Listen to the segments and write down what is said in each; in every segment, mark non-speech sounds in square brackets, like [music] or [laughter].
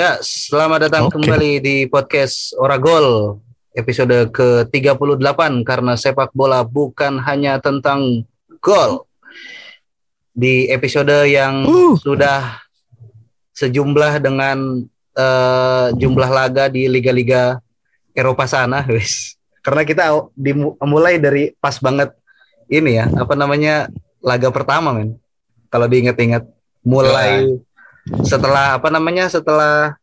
Ya, selamat datang Oke. kembali di podcast Oragol episode ke-38 karena sepak bola bukan hanya tentang gol. Di episode yang Uh. sudah sejumlah dengan eh, jumlah laga di liga-liga Eropa sana, [laughs] wis. Karena kita dimulai dari pas banget ini ya, apa namanya? laga pertama, men. Kalau diingat-ingat mulai setelah apa namanya setelah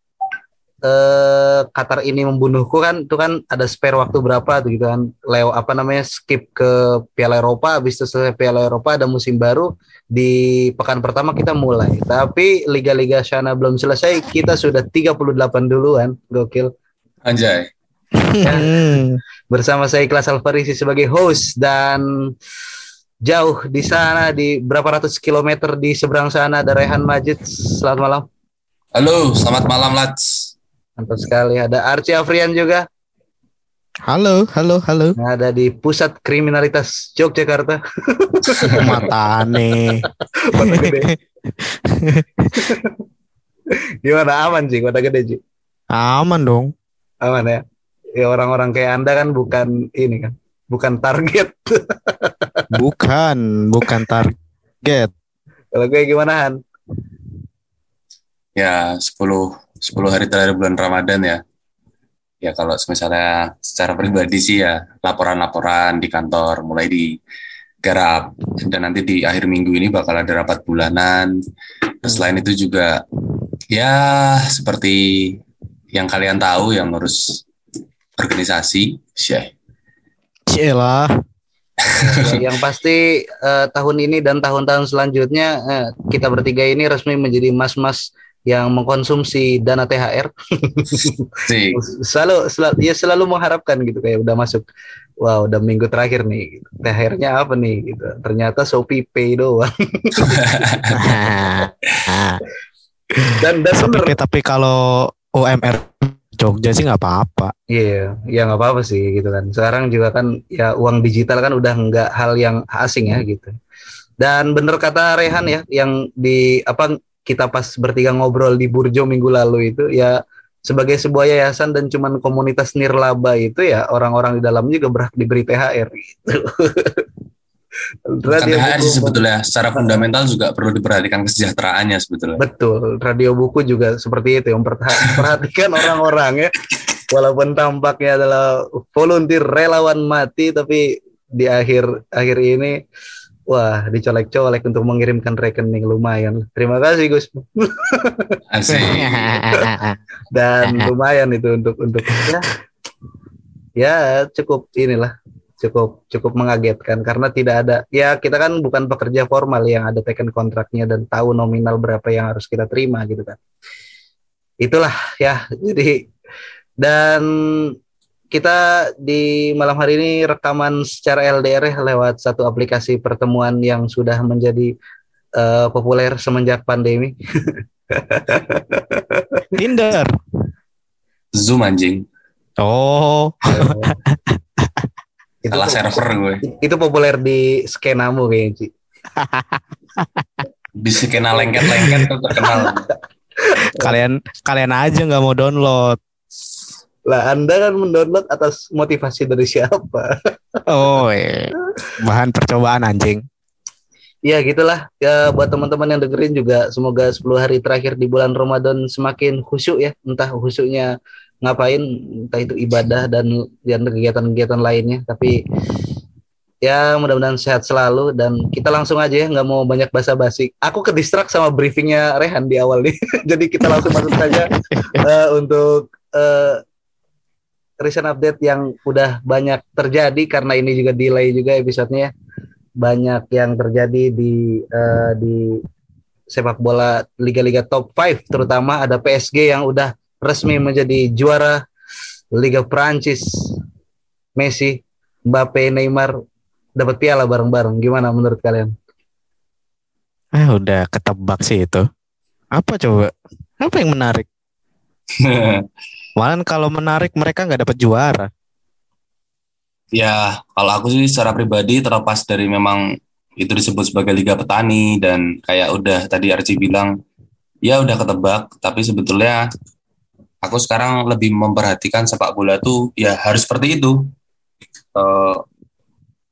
eh Qatar ini membunuhku kan itu kan ada spare waktu berapa tuh gitu kan Leo apa namanya skip ke Piala Eropa habis itu selesai Piala Eropa ada musim baru di pekan pertama kita mulai tapi liga-liga sana belum selesai kita sudah 38 duluan gokil Anjay. Hmm. bersama saya Ikhlas Alfarisi sebagai host dan jauh di sana di berapa ratus kilometer di seberang sana ada Rehan Majid selamat malam Halo, selamat malam Lats. Mantap sekali. Ada Archie Afrian juga. Halo, halo, halo. Ada di pusat kriminalitas Yogyakarta. [laughs] Matane. [laughs] Kota gede. [laughs] Gimana aman sih kota gede Ji? Aman dong. Aman ya. Ya orang-orang kayak Anda kan bukan ini kan. Bukan target. Bukan, bukan target. Kalau gue gimana Han? Ya, 10 10 hari terakhir bulan Ramadan ya. Ya kalau misalnya secara pribadi sih ya laporan-laporan di kantor mulai di garap dan nanti di akhir minggu ini bakal ada rapat bulanan. Terus selain itu juga ya seperti yang kalian tahu yang ngurus organisasi, Syekh. Cielah. Ya, yang pasti eh, tahun ini dan tahun-tahun selanjutnya eh, kita bertiga ini resmi menjadi mas-mas yang mengkonsumsi dana THR. Sih. [laughs] selalu, selalu ya selalu mengharapkan gitu kayak udah masuk wah udah minggu terakhir nih gitu. THR-nya apa nih gitu ternyata Shopee Pay doang [laughs] dan dan tapi, tapi kalau UMR Jogja sih nggak apa-apa. iya ya nggak apa-apa sih gitu kan sekarang juga kan ya uang digital kan udah nggak hal yang asing ya gitu dan bener kata Rehan ya yang di apa kita pas bertiga ngobrol di Burjo minggu lalu itu ya sebagai sebuah yayasan dan cuman komunitas nirlaba itu ya orang-orang di dalam juga berhak diberi THR gitu. [laughs] Bukan Radio THR Buku- sih sebetulnya, secara fundamental juga perlu diperhatikan kesejahteraannya sebetulnya. Betul, radio buku juga seperti itu yang [laughs] perhatikan orang-orang ya. Walaupun tampaknya adalah volunteer relawan mati tapi di akhir akhir ini wah dicolek-colek untuk mengirimkan rekening lumayan. Terima kasih Gus. [laughs] Asik. Dan lumayan itu untuk untuk ya ya cukup inilah cukup cukup mengagetkan karena tidak ada ya kita kan bukan pekerja formal yang ada taken kontraknya dan tahu nominal berapa yang harus kita terima gitu kan itulah ya jadi dan kita di malam hari ini rekaman secara LDR ya, lewat satu aplikasi pertemuan yang sudah menjadi eh, populer semenjak pandemi [laughs] Tinder. Zoom anjing. Oh, [laughs] itu Salah server gue. itu populer di skenamu kayaknya Ci. Bisa kena lengket-lengket tuh terkenal. [laughs] kalian kalian aja nggak mau download. lah anda kan mendownload atas motivasi dari siapa Oh, iya. bahan percobaan anjing. ya gitulah ya buat teman-teman yang dengerin juga semoga 10 hari terakhir di bulan Ramadan semakin khusyuk ya entah khusyuknya ngapain entah itu ibadah dan dan kegiatan-kegiatan lainnya. Tapi ya mudah-mudahan sehat selalu dan kita langsung aja ya nggak mau banyak basa-basi. Aku ke distract sama briefingnya Rehan di awal nih. [laughs] Jadi kita langsung masuk saja eh, untuk eh, recent update yang udah banyak terjadi karena ini juga delay juga episodenya banyak yang terjadi di eh, di sepak bola liga-liga top 5 terutama. Ada PSG yang udah resmi menjadi juara Liga Prancis Messi Mbappe Neymar dapat piala bareng-bareng gimana menurut kalian Ah, udah ketebak sih itu. Apa coba? Apa yang menarik? [laughs] Malah kalau menarik mereka nggak dapat juara. ya, kalau aku sih secara pribadi terlepas dari memang itu disebut sebagai Liga Petani dan kayak udah tadi Archie bilang ya udah ketebak tapi sebetulnya aku sekarang lebih memperhatikan sepak bola tuh ya harus seperti itu. Uh,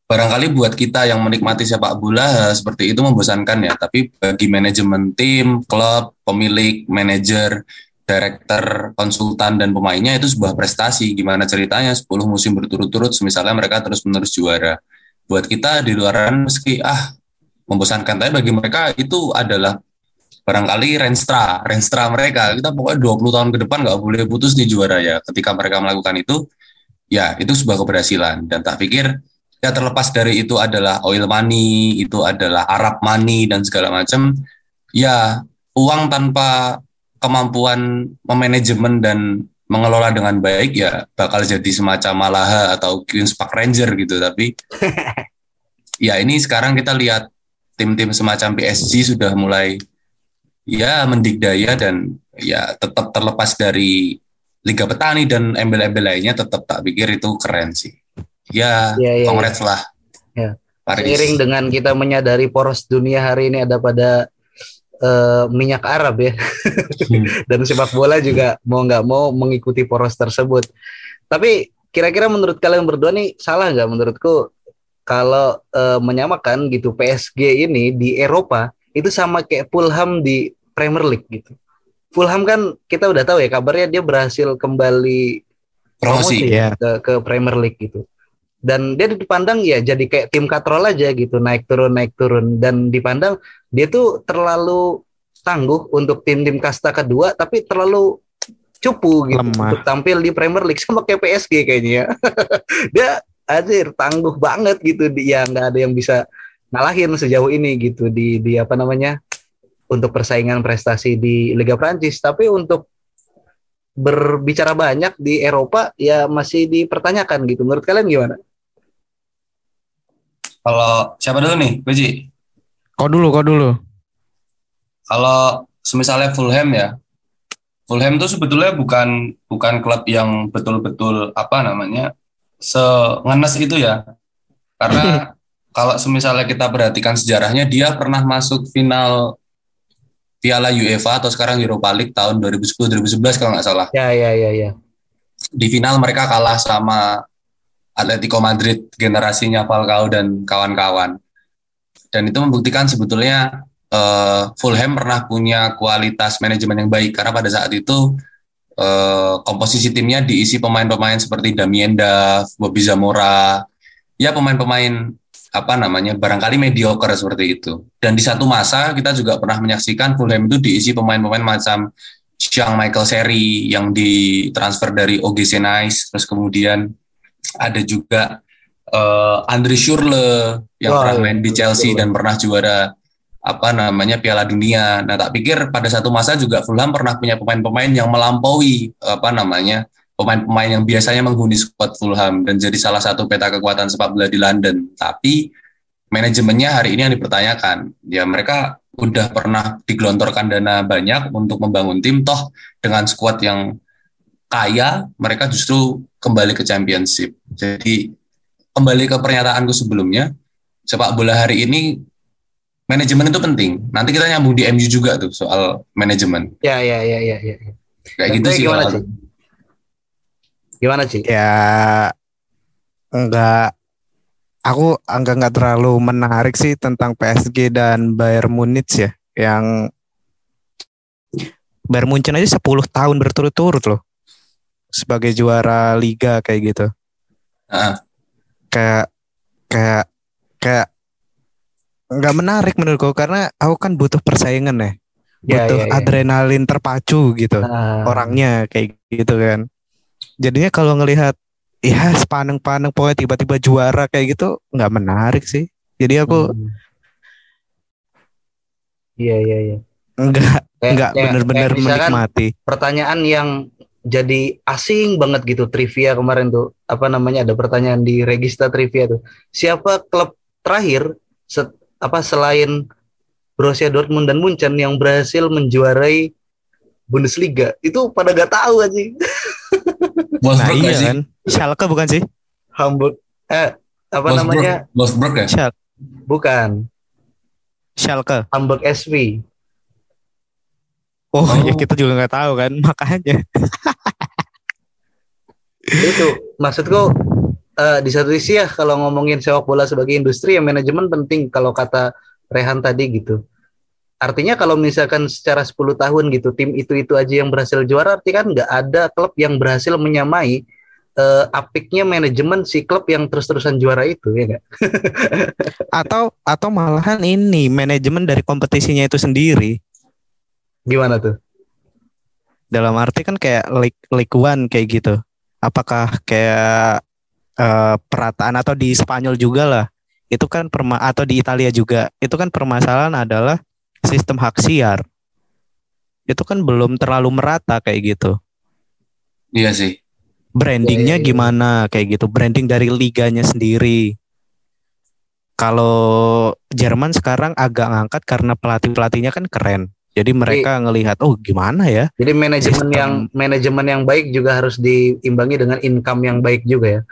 barangkali buat kita yang menikmati sepak bola seperti itu membosankan ya, tapi bagi manajemen tim, klub, pemilik, manajer, director, konsultan dan pemainnya itu sebuah prestasi. Gimana ceritanya 10 musim berturut-turut misalnya mereka terus-menerus juara. Buat kita di luaran meski ah membosankan tapi bagi mereka itu adalah barangkali renstra, renstra mereka. Kita pokoknya 20 tahun ke depan nggak boleh putus di juara ya. Ketika mereka melakukan itu, ya itu sebuah keberhasilan. Dan tak pikir ya terlepas dari itu adalah oil money, itu adalah Arab money dan segala macam. Ya uang tanpa kemampuan memanajemen dan mengelola dengan baik ya bakal jadi semacam Malaha atau Queen's Park Ranger gitu. Tapi [laughs] ya ini sekarang kita lihat tim-tim semacam PSG sudah mulai ya mendikdaya dan ya tetap terlepas dari Liga Petani dan embel-embel lainnya tetap tak pikir itu keren sih. Ya, ya, ya kongres ya. lah. Ya. Paris. Seiring dengan kita menyadari poros dunia hari ini ada pada uh, minyak Arab ya, hmm. [laughs] dan sepak bola juga mau nggak mau mengikuti poros tersebut. Tapi kira-kira menurut kalian berdua nih salah nggak? Menurutku kalau uh, menyamakan gitu PSG ini di Eropa itu sama kayak Fulham di Premier League gitu. Fulham kan kita udah tahu ya kabarnya dia berhasil kembali promosi ya. ke, ke Premier League gitu. Dan dia dipandang ya jadi kayak tim katrol aja gitu, naik turun naik turun dan dipandang dia tuh terlalu tangguh untuk tim-tim kasta kedua tapi terlalu cupu gitu Lemah. untuk tampil di Premier League sama kayak PSG kayaknya. Ya. [laughs] dia anjir tangguh banget gitu dia nggak ada yang bisa ngalahin sejauh ini gitu di di apa namanya untuk persaingan prestasi di Liga Prancis tapi untuk berbicara banyak di Eropa ya masih dipertanyakan gitu menurut kalian gimana? Kalau siapa dulu nih, Beji? Kau dulu, kau dulu. Kalau semisalnya Fulham ya, Fulham tuh sebetulnya bukan bukan klub yang betul-betul apa namanya sengenes itu ya. Karena [laughs] kalau misalnya kita perhatikan sejarahnya dia pernah masuk final Piala UEFA atau sekarang Europa League tahun 2010 2011 kalau nggak salah. Ya ya ya ya. Di final mereka kalah sama Atletico Madrid generasinya Falcao dan kawan-kawan. Dan itu membuktikan sebetulnya uh, Fulham pernah punya kualitas manajemen yang baik karena pada saat itu uh, komposisi timnya diisi pemain-pemain seperti Damien Duff, Bobby Zamora, ya pemain-pemain apa namanya barangkali mediocre seperti itu. Dan di satu masa kita juga pernah menyaksikan Fulham itu diisi pemain-pemain macam Jean Michael Seri yang ditransfer dari OGC Nice, terus kemudian ada juga uh, Andre Schürrle yang wow, pernah main di Chelsea dan pernah juara apa namanya Piala Dunia. Nah, tak pikir pada satu masa juga Fulham pernah punya pemain-pemain yang melampaui apa namanya pemain-pemain yang biasanya menghuni skuad Fulham dan jadi salah satu peta kekuatan sepak bola di London. Tapi manajemennya hari ini yang dipertanyakan. Ya mereka udah pernah digelontorkan dana banyak untuk membangun tim, toh dengan skuad yang kaya, mereka justru kembali ke championship. Jadi kembali ke pernyataanku sebelumnya, sepak bola hari ini manajemen itu penting. Nanti kita nyambung di MU juga tuh soal manajemen. Ya, ya, ya, ya, ya. Kayak gitu sih. Gimana, sih? Gimana sih? Ya enggak aku enggak enggak terlalu menarik sih tentang PSG dan Bayern Munich ya yang Bayern Munchen aja 10 tahun berturut-turut loh sebagai juara liga kayak gitu. Uh. Kayak kayak kayak nggak menarik menurutku karena aku kan butuh persaingan ya. Ya, butuh ya, ya. adrenalin terpacu gitu. Uh. Orangnya kayak gitu kan jadinya kalau ngelihat ya sepaneng-paneng pokoknya tiba-tiba juara kayak gitu nggak menarik sih. Jadi aku hmm. iya iya iya. Enggak enggak benar-benar menikmati. pertanyaan yang jadi asing banget gitu trivia kemarin tuh. Apa namanya ada pertanyaan di register trivia tuh. Siapa klub terakhir set, apa selain Borussia Dortmund dan Munchen yang berhasil menjuarai Bundesliga? Itu pada gak tahu aja [laughs] Wolfsburg nah, iya kan? Schalke bukan sih? Hamburg. Eh, apa Wolfsburg. namanya? Wolfsburg ya? Schalke. Bukan. Schalke. Hamburg SV. Oh, oh. ya kita juga nggak tahu kan [laughs] makanya. itu maksudku uh, di satu sisi ya kalau ngomongin sepak bola sebagai industri ya manajemen penting kalau kata Rehan tadi gitu. Artinya kalau misalkan secara 10 tahun gitu tim itu itu aja yang berhasil juara artinya kan nggak ada klub yang berhasil menyamai uh, apiknya manajemen si klub yang terus-terusan juara itu ya gak? [laughs] atau atau malahan ini manajemen dari kompetisinya itu sendiri. Gimana tuh? Dalam arti kan kayak League, League One kayak gitu. Apakah kayak uh, perataan atau di Spanyol juga lah itu kan perma atau di Italia juga itu kan permasalahan adalah sistem hak siar itu kan belum terlalu merata kayak gitu iya sih brandingnya iya, iya, iya. gimana kayak gitu branding dari liganya sendiri kalau Jerman sekarang agak ngangkat karena pelatih pelatihnya kan keren jadi mereka jadi, ngelihat oh gimana ya. Jadi manajemen Sistem. yang manajemen yang baik juga harus diimbangi dengan income yang baik juga ya. [laughs]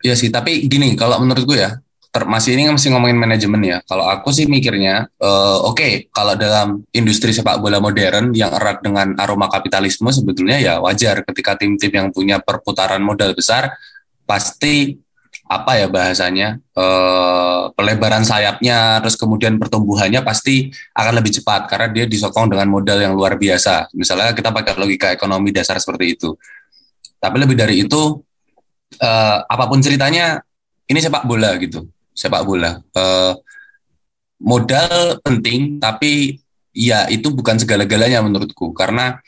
Iya sih, tapi gini kalau menurut gue ya, ter, masih ini masih ngomongin manajemen ya. Kalau aku sih mikirnya, uh, oke, okay, kalau dalam industri sepak bola modern yang erat dengan aroma kapitalisme sebetulnya ya wajar. Ketika tim-tim yang punya perputaran modal besar pasti apa ya bahasanya eh, pelebaran sayapnya terus kemudian pertumbuhannya pasti akan lebih cepat karena dia disokong dengan modal yang luar biasa. Misalnya kita pakai logika ekonomi dasar seperti itu. Tapi lebih dari itu eh, apa pun ceritanya ini sepak bola gitu sepak bola. Eh, modal penting tapi ya itu bukan segala-galanya menurutku. Karena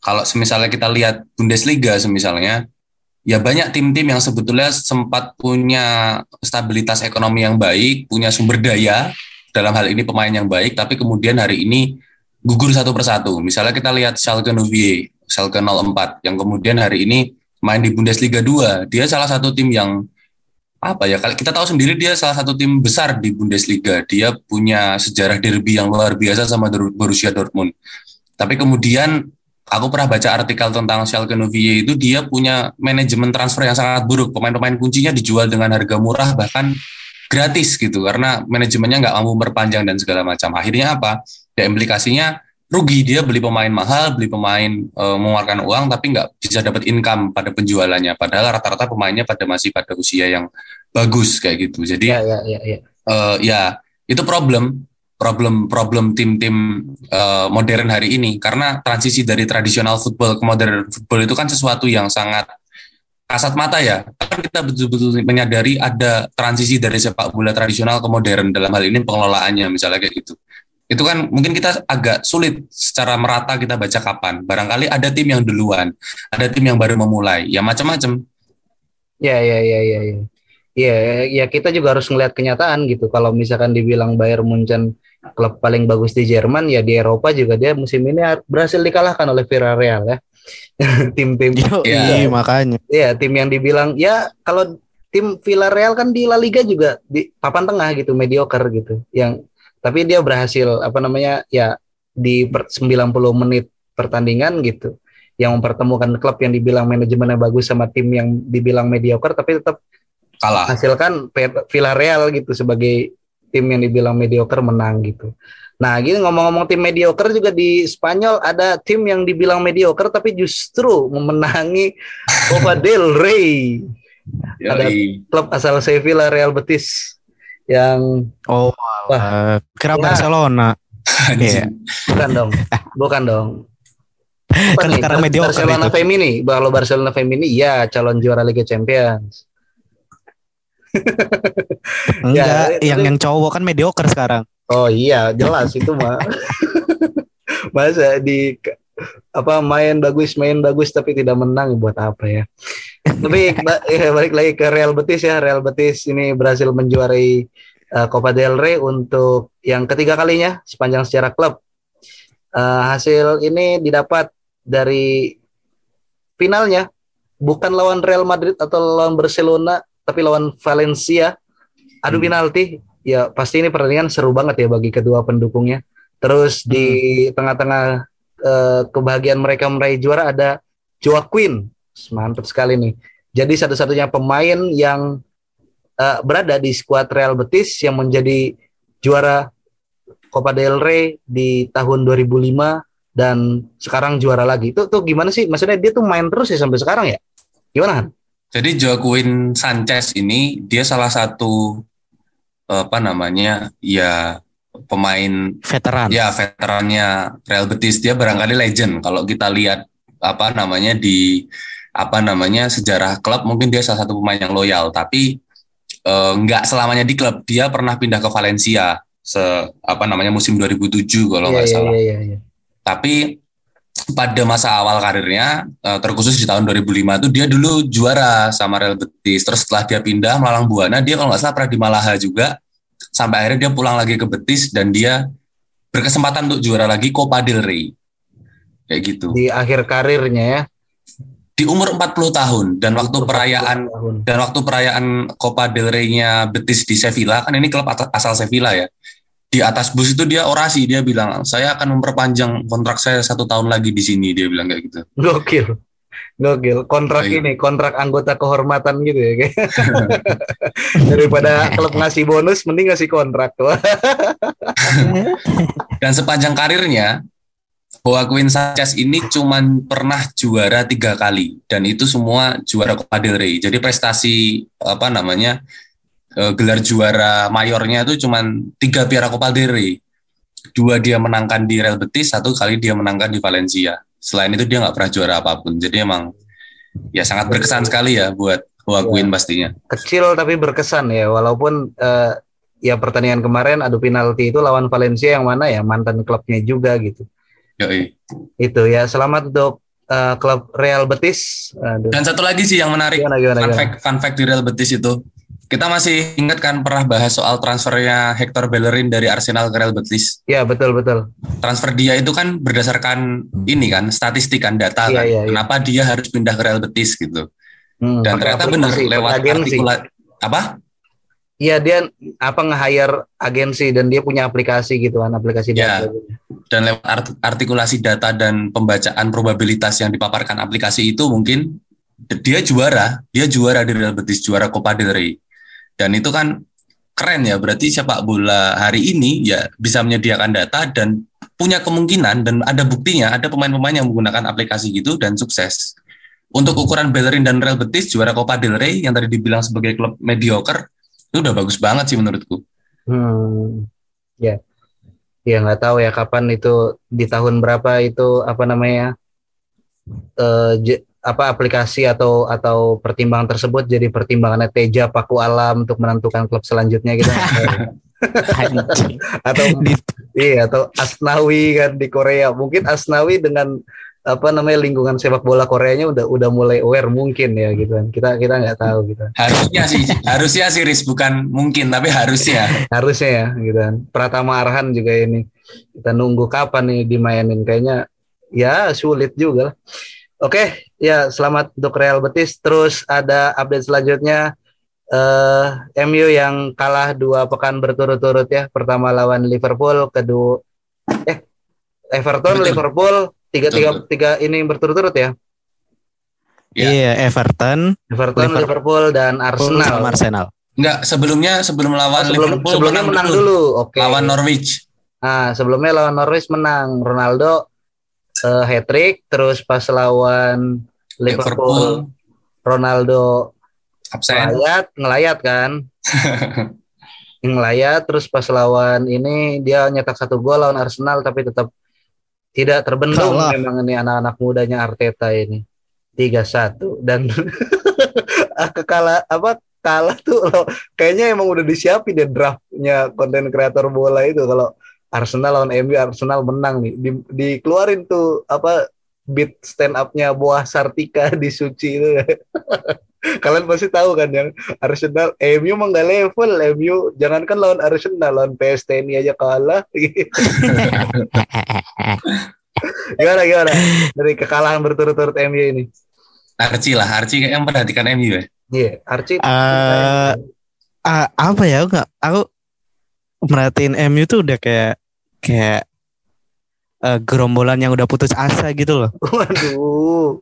kalau misalnya kita lihat Bundesliga semisalnya ya banyak tim-tim yang sebetulnya sempat punya stabilitas ekonomi yang baik, punya sumber daya dalam hal ini pemain yang baik, tapi kemudian hari ini gugur satu persatu. Misalnya kita lihat Schalke 04, Schalke 04 yang kemudian hari ini main di Bundesliga 2, dia salah satu tim yang apa ya kalau kita tahu sendiri dia salah satu tim besar di Bundesliga dia punya sejarah derby yang luar biasa sama Borussia Dortmund tapi kemudian aku pernah baca artikel tentang Schalke 04 itu dia punya manajemen transfer yang sangat buruk. Pemain-pemain kuncinya dijual dengan harga murah bahkan gratis gitu karena manajemennya nggak mampu berpanjang dan segala macam. Akhirnya apa? Ya implikasinya rugi dia beli pemain mahal, beli pemain e, mengeluarkan uang tapi nggak bisa dapat income pada penjualannya. Padahal rata-rata pemainnya pada masih pada usia yang bagus kayak gitu. Jadi ya, ya, ya, ya. E, ya itu problem problem-problem tim-tim uh, modern hari ini karena transisi dari tradisional football ke modern football itu kan sesuatu yang sangat kasat mata ya kan kita betul-betul menyadari ada transisi dari sepak bola tradisional ke modern dalam hal ini pengelolaannya misalnya kayak gitu itu kan mungkin kita agak sulit secara merata kita baca kapan. Barangkali ada tim yang duluan ada tim yang baru memulai. Ya macam-macam. Ya ya ya ya ya. Ya ya kita juga harus ngelihat kenyataan gitu. Kalau misalkan dibilang Bayern Munchen klub paling bagus di Jerman ya di Eropa juga dia musim ini berhasil dikalahkan oleh Villarreal ya. [laughs] Tim-tim. Iya. makanya. Ya tim yang dibilang ya kalau tim Villarreal kan di La Liga juga di papan tengah gitu mediocre gitu. Yang tapi dia berhasil apa namanya ya di per 90 menit pertandingan gitu yang mempertemukan klub yang dibilang manajemennya bagus sama tim yang dibilang mediocre tapi tetap kalah hasilkan Villarreal gitu sebagai tim yang dibilang mediocre menang gitu. Nah, gini ngomong-ngomong tim mediocre juga di Spanyol ada tim yang dibilang mediocre tapi justru memenangi Copa del Rey. ada klub asal Sevilla Real Betis yang oh wah, kira ya. Barcelona. [laughs] yeah. Bukan dong. Bukan dong. [laughs] Kan sekarang mediocre Barcelona itu. Femini, kalau Barcelona Femini ya calon juara Liga Champions. [laughs] Enggak, ya, yang yang cowok kan mediocre sekarang. Oh iya, jelas itu mah. Masa di apa main bagus main bagus tapi tidak menang buat apa ya? tapi [laughs] ya, balik lagi ke Real Betis ya. Real Betis ini berhasil menjuarai uh, Copa del Rey untuk yang ketiga kalinya sepanjang sejarah klub. Uh, hasil ini didapat dari finalnya bukan lawan Real Madrid atau lawan Barcelona tapi lawan Valencia adu hmm. penalti ya pasti ini pertandingan seru banget ya bagi kedua pendukungnya terus hmm. di tengah-tengah uh, kebahagiaan mereka meraih juara ada Joaquin mantap sekali nih jadi satu-satunya pemain yang uh, berada di skuad Real Betis yang menjadi juara Copa del Rey di tahun 2005 dan sekarang juara lagi. Itu tuh gimana sih? Maksudnya dia tuh main terus ya sampai sekarang ya? Gimana kan? Jadi Joaquin Sanchez ini dia salah satu apa namanya ya pemain veteran. Ya veterannya Real Betis dia barangkali legend kalau kita lihat apa namanya di apa namanya sejarah klub mungkin dia salah satu pemain yang loyal tapi eh, nggak selamanya di klub dia pernah pindah ke Valencia se apa namanya musim 2007 kalau nggak yeah, salah. Yeah, yeah, yeah. Tapi pada masa awal karirnya uh, terkhusus di tahun 2005 itu dia dulu juara sama Real Betis. Terus setelah dia pindah Malang Buana dia kalau nggak salah pernah di Malaha juga sampai akhirnya dia pulang lagi ke Betis dan dia berkesempatan untuk juara lagi Copa del Rey. Kayak gitu. Di akhir karirnya ya. Di umur 40 tahun dan waktu perayaan tahun. dan waktu perayaan Copa del Rey-nya Betis di Sevilla kan ini klub asal Sevilla ya di atas bus itu dia orasi dia bilang saya akan memperpanjang kontrak saya satu tahun lagi di sini dia bilang kayak gitu gokil gokil kontrak Ayo. ini kontrak anggota kehormatan gitu ya [laughs] daripada klub ngasih bonus mending ngasih kontrak [laughs] dan sepanjang karirnya Joaquin Sanchez ini cuman pernah juara tiga kali dan itu semua juara Copa del Rey jadi prestasi apa namanya uh, gelar juara mayornya itu cuma tiga Piala Copa del Rey. Dua dia menangkan di Real Betis, satu kali dia menangkan di Valencia. Selain itu dia nggak pernah juara apa pun. Jadi emang ya sangat berkesan sekali ya buat Joaquin ya, pastinya. Kecil tapi berkesan ya, walaupun uh, ya pertandingan kemarin adu penalti itu lawan Valencia yang mana ya mantan klubnya juga gitu. Yoi. Itu ya selamat untuk uh, klub Real Betis. Aduh. Dan satu lagi sih yang menarik, gimana, gimana, fun, gimana? Fact, fun fact di Real Betis itu kita masih ingat kan pernah bahas soal transfernya Hector Bellerin dari Arsenal ke Real Betis. Iya betul betul. Transfer dia itu kan berdasarkan ini kan statistik kan data ya, kan. Ya, Kenapa ya. dia harus pindah ke Real Betis gitu. Hmm, Dan ternyata benar lewat artikulasi apa? Iya dia apa nge-hire agensi dan dia punya aplikasi gitu kan aplikasi ya, data. Dan lewat artikulasi data dan pembacaan probabilitas yang dipaparkan aplikasi itu mungkin dia juara, dia juara di Real Betis, juara Copa del Rey. Dan itu kan keren ya, berarti sepak bola hari ini ya bisa menyediakan data dan punya kemungkinan dan ada buktinya ada pemain-pemain yang menggunakan aplikasi gitu dan sukses. Untuk ukuran Bellerin dan Real Betis juara Copa del Rey yang tadi dibilang sebagai klub mediocre itu udah bagus banget sih menurutku. Hmm, ya, ya nggak tahu ya kapan itu di tahun berapa itu apa namanya uh, apa aplikasi atau atau pertimbangan tersebut jadi pertimbangannya Teja Paku Alam untuk menentukan klub selanjutnya gitu. [laughs] Atau iya atau Asnawi kan di Korea. Mungkin Asnawi dengan apa namanya lingkungan sepak bola Koreanya udah udah mulai aware mungkin ya gitu kan. Kita kita nggak tahu gitu. Harusnya sih harusnya sih Riz. Bukan mungkin tapi harusnya. Harusnya ya gitu kan. Pratama Arhan juga ini. Kita nunggu kapan nih dimainin. Kayaknya ya sulit juga lah. Oke, ya selamat untuk Real Betis. Terus ada update selanjutnya uh, eh, MU yang kalah dua pekan berturut-turut ya. Pertama lawan Liverpool, kedua eh Everton, Betul. Liverpool, tiga tiga tiga ini berturut-turut ya. Iya, yeah, Everton, Everton, Liverpool, Liverpool dan Arsenal. Sama Arsenal. Enggak, sebelumnya sebelum lawan oh, sebelum, Liverpool sebelumnya menang, menang dulu. dulu. Oke. Okay. Lawan Norwich. Nah, sebelumnya lawan Norwich menang. Ronaldo uh, hat trick terus pas lawan Liverpool, Liverpool. Ronaldo absen. ngelayat ngelayat kan? [laughs] Ngelayat terus pas lawan ini dia nyetak satu gol lawan Arsenal tapi tetap tidak terbendung Kalah. memang ini anak-anak mudanya Arteta ini. Tiga satu. Dan [laughs] kekala apa kalah tuh loh. Kayaknya emang udah disiapin deh draftnya konten kreator bola itu. Kalau Arsenal lawan MU Arsenal menang nih. Di, dikeluarin tuh apa beat stand upnya Buah Sartika di Suci itu. [laughs] Kalian pasti tahu kan yang Arsenal MU mah nggak level MU jangankan lawan Arsenal lawan PST ini aja kalah. [laughs] Gimana gimana? Dari kekalahan berturut-turut MU ini? Archie lah Archie kayak yang perhatikan MU ya? Iya yeah, Archie. Uh, uh, apa ya enggak aku merhatiin MU tuh udah kayak kayak uh, gerombolan yang udah putus asa gitu loh. [laughs] Waduh.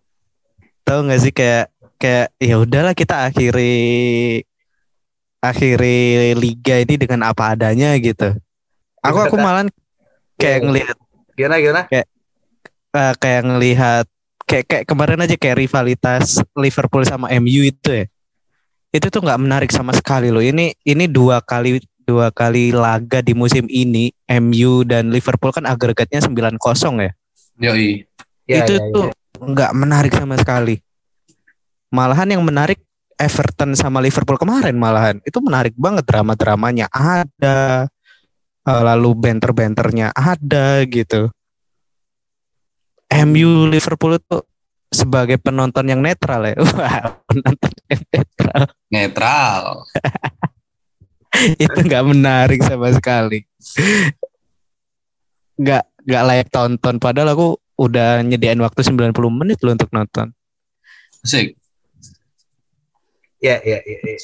Tahu nggak sih kayak kayak ya udahlah kita akhiri akhiri liga ini dengan apa adanya gitu. Aku aku malah kayak ngelihat gimana gimana? Kayak uh, kayak ngelihat kayak kayak kemarin aja kayak rivalitas Liverpool sama MU itu ya. Itu tuh nggak menarik sama sekali loh. Ini ini dua kali dua kali laga di musim ini MU dan Liverpool kan agregatnya 9-0 ya. Yoi. Ya, itu ya, ya. tuh nggak menarik sama sekali. Malahan yang menarik Everton sama Liverpool kemarin malahan itu menarik banget drama-dramanya ada eh, lalu banter-banternya ada gitu. MU Liverpool itu sebagai penonton yang netral ya. [laughs] Wah, penonton yang netral. Netral. [laughs] [laughs] itu nggak menarik sama sekali. Nggak nggak layak tonton padahal aku udah nyediain waktu 90 menit loh untuk nonton. Asik. Ya, ya, ya, ya.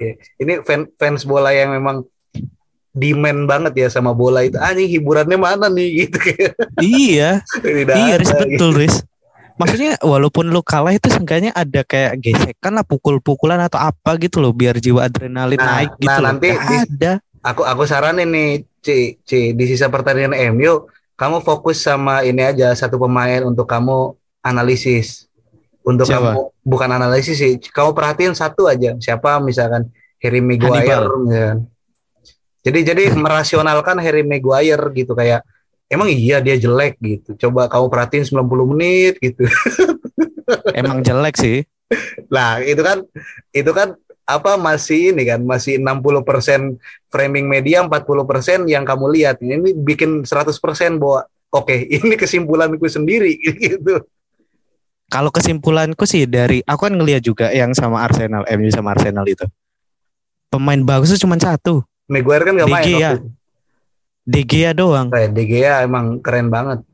ya. Ini fan, fans bola yang memang demand banget ya sama bola itu. Ah, ini hiburannya mana nih [laughs] gitu. iya. iya, Riz, gitu. betul, Riz. Maksudnya walaupun lu kalah itu seenggaknya ada kayak gesekan lah pukul-pukulan atau apa gitu loh biar jiwa adrenalin nah, naik gitu nah, nanti di, ada. Aku aku saranin nih, Ci, Ci, di sisa pertandingan MU kamu fokus sama ini aja satu pemain untuk kamu analisis untuk siapa? kamu bukan analisis sih kamu perhatiin satu aja siapa misalkan Harry Maguire misalkan. jadi jadi merasionalkan Harry Maguire gitu kayak emang iya dia jelek gitu coba kamu perhatiin 90 menit gitu [laughs] emang jelek sih nah itu kan itu kan apa masih ini kan masih 60% framing media 40% yang kamu lihat ini bikin 100% bahwa oke okay, [laughs] ini kesimpulanku sendiri gitu kalau kesimpulanku sih dari aku kan ngeliat juga yang sama Arsenal, MU sama Arsenal itu. Pemain bagus itu cuma satu. Maguire kan gak main. ya. DG ya doang. Eh, ya emang keren banget.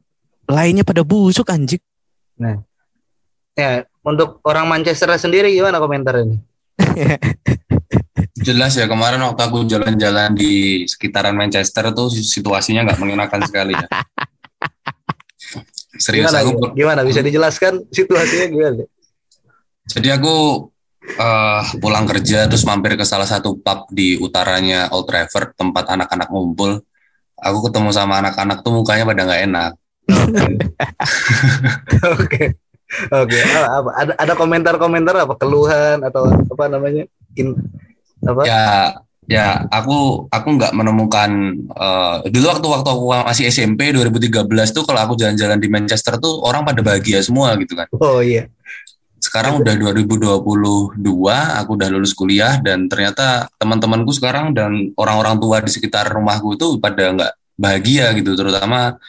Lainnya pada busuk anjing. Nah. Ya, untuk orang Manchester sendiri gimana komentar ini? [laughs] Jelas ya kemarin waktu aku jalan-jalan di sekitaran Manchester tuh situasinya nggak mengenakan sekali ya. [laughs] Serius gimana, aku gimana bisa dijelaskan situasinya gimana? Jadi aku uh, pulang kerja terus mampir ke salah satu pub di utaranya Old Trafford tempat anak-anak ngumpul. Aku ketemu sama anak-anak tuh mukanya pada nggak enak. Oke. [laughs] Oke. Ada ada komentar-komentar apa keluhan atau apa namanya? In, apa? Ya Ya, aku aku nggak menemukan uh, dulu waktu waktu aku masih SMP 2013 tuh kalau aku jalan-jalan di Manchester tuh orang pada bahagia semua gitu kan. Oh iya. Sekarang udah 2022, aku udah lulus kuliah dan ternyata teman-temanku sekarang dan orang-orang tua di sekitar rumahku itu pada nggak bahagia gitu, terutama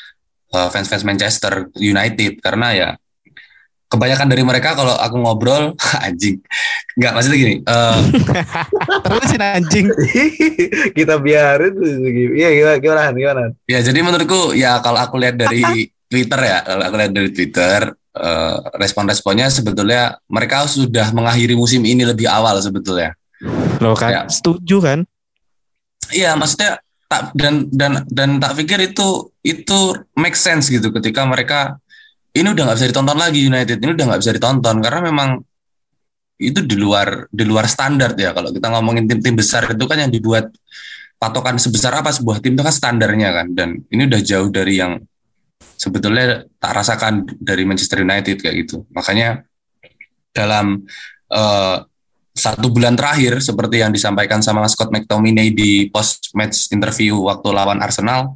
uh, fans-fans Manchester United. Karena ya kebanyakan dari mereka kalau aku ngobrol [laughs] anjing. Nggak maksudnya gini uh, [laughs] terusin anjing. [laughs] Kita biarin iya gimana gimana gimana ya jadi menurutku ya kalau aku lihat dari Twitter ya kalau aku lihat dari Twitter uh, respon-responnya sebetulnya mereka sudah mengakhiri musim ini lebih awal sebetulnya. Lo kan ya. setuju kan? Iya maksudnya tak dan dan dan tak pikir itu itu make sense gitu ketika mereka ini udah nggak bisa ditonton lagi United ini udah nggak bisa ditonton karena memang itu di luar di luar standar ya. Kalau kita ngomongin tim-tim besar itu kan yang dibuat patokan sebesar apa? Sebuah tim itu kan standarnya kan dan ini udah jauh dari yang sebetulnya tak rasakan dari Manchester United kayak gitu makanya dalam uh, satu bulan terakhir seperti yang disampaikan sama Scott McTominay di post match interview waktu lawan Arsenal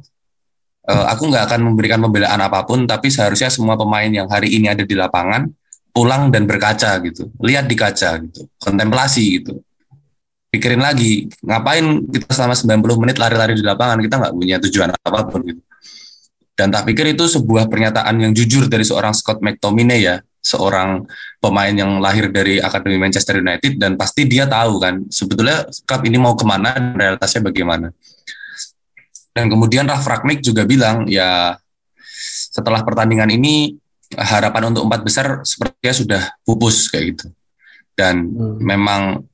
uh, aku nggak akan memberikan pembelaan apa pun, tapi seharusnya semua pemain yang hari ini ada di lapangan pulang dan berkaca gitu, lihat di kaca gitu, kontemplasi gitu. Pikirin lagi, ngapain kita selama 90 menit lari-lari di lapangan, kita nggak punya tujuan apa pun gitu. Dan tak pikir itu sebuah pernyataan yang jujur dari seorang Scott McTominay ya, seorang pemain yang lahir dari Akademi Manchester United dan pasti dia tahu kan sebetulnya klub ini mau ke mana dan realitasnya bagaimana. Dan kemudian Raf Ragnik juga bilang ya setelah pertandingan ini harapan untuk empat besar sepertinya sudah pupus kayak gitu. Dan hmm. memang